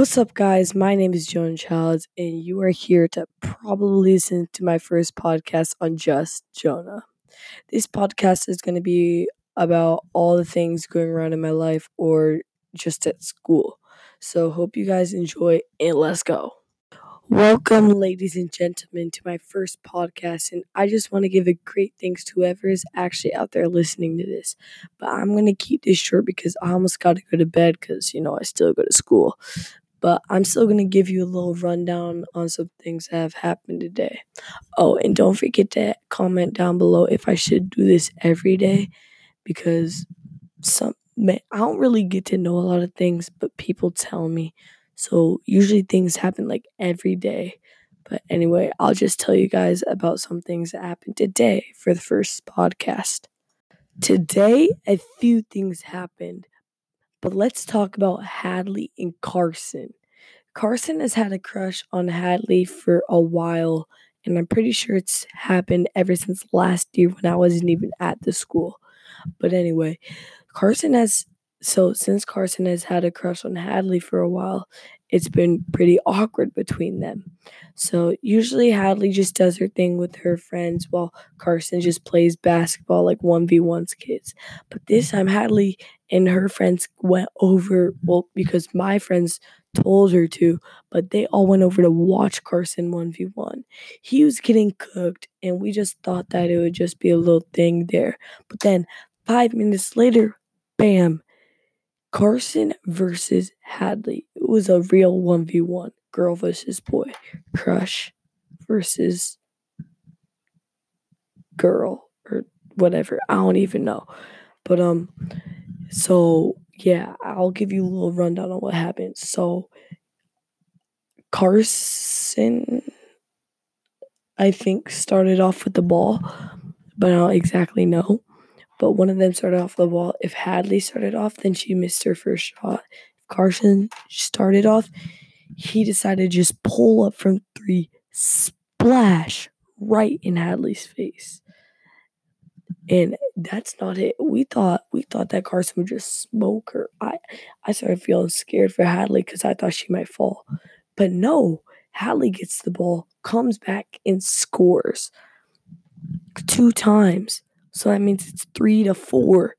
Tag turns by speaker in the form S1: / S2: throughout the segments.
S1: What's up, guys? My name is Joan Childs, and you are here to probably listen to my first podcast on Just Jonah. This podcast is going to be about all the things going around in my life or just at school. So, hope you guys enjoy, and let's go. Welcome, ladies and gentlemen, to my first podcast. And I just want to give a great thanks to whoever is actually out there listening to this. But I'm going to keep this short because I almost got to go to bed because, you know, I still go to school. But I'm still going to give you a little rundown on some things that have happened today. Oh, and don't forget to comment down below if I should do this every day because some man, I don't really get to know a lot of things, but people tell me. So usually things happen like every day. But anyway, I'll just tell you guys about some things that happened today for the first podcast. Today, a few things happened, but let's talk about Hadley and Carson. Carson has had a crush on Hadley for a while, and I'm pretty sure it's happened ever since last year when I wasn't even at the school. But anyway, Carson has so since Carson has had a crush on Hadley for a while, it's been pretty awkward between them. So usually Hadley just does her thing with her friends while Carson just plays basketball like 1v1's kids. But this time Hadley and her friends went over well because my friends told her to, but they all went over to watch Carson 1v1. He was getting cooked and we just thought that it would just be a little thing there. But then 5 minutes later, bam, Carson versus Hadley. It was a real 1v1. Girl versus boy. Crush versus girl or whatever. I don't even know. But um so yeah, I'll give you a little rundown on what happened. So Carson I think started off with the ball, but I don't exactly know but one of them started off the ball. If Hadley started off, then she missed her first shot. If Carson started off, he decided to just pull up from three, splash right in Hadley's face. And that's not it. We thought we thought that Carson would just smoke her. I I started feeling scared for Hadley because I thought she might fall. But no, Hadley gets the ball, comes back and scores two times. So that means it's three to four.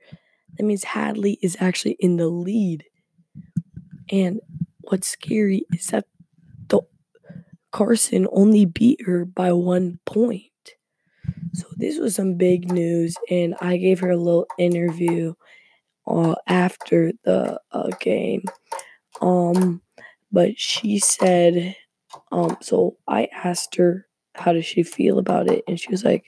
S1: That means Hadley is actually in the lead. And what's scary is that the Carson only beat her by one point. So this was some big news, and I gave her a little interview uh, after the uh, game. Um, but she said, um, so I asked her how does she feel about it, and she was like,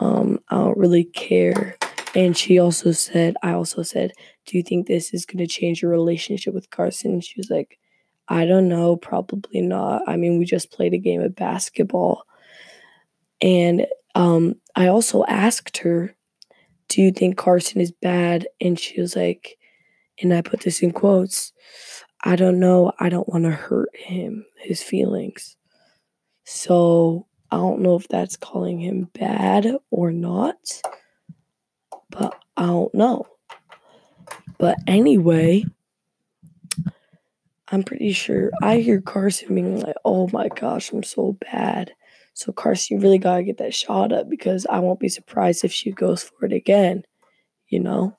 S1: um, I don't really care. And she also said, I also said, Do you think this is going to change your relationship with Carson? And she was like, I don't know, probably not. I mean, we just played a game of basketball. And um, I also asked her, Do you think Carson is bad? And she was like, and I put this in quotes, I don't know. I don't want to hurt him, his feelings. So I don't know if that's calling him bad or not, but I don't know. But anyway, I'm pretty sure I hear Carson being like, oh my gosh, I'm so bad. So, Carson, you really got to get that shot up because I won't be surprised if she goes for it again, you know?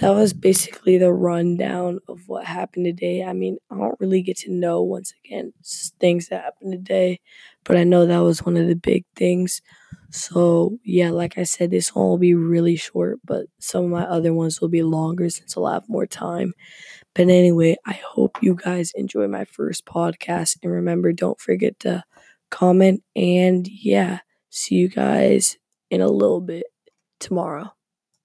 S1: That was basically the rundown of what happened today. I mean, I don't really get to know once again things that happened today, but I know that was one of the big things. So, yeah, like I said, this one will be really short, but some of my other ones will be longer since I'll have more time. But anyway, I hope you guys enjoy my first podcast. And remember, don't forget to comment. And yeah, see you guys in a little bit tomorrow.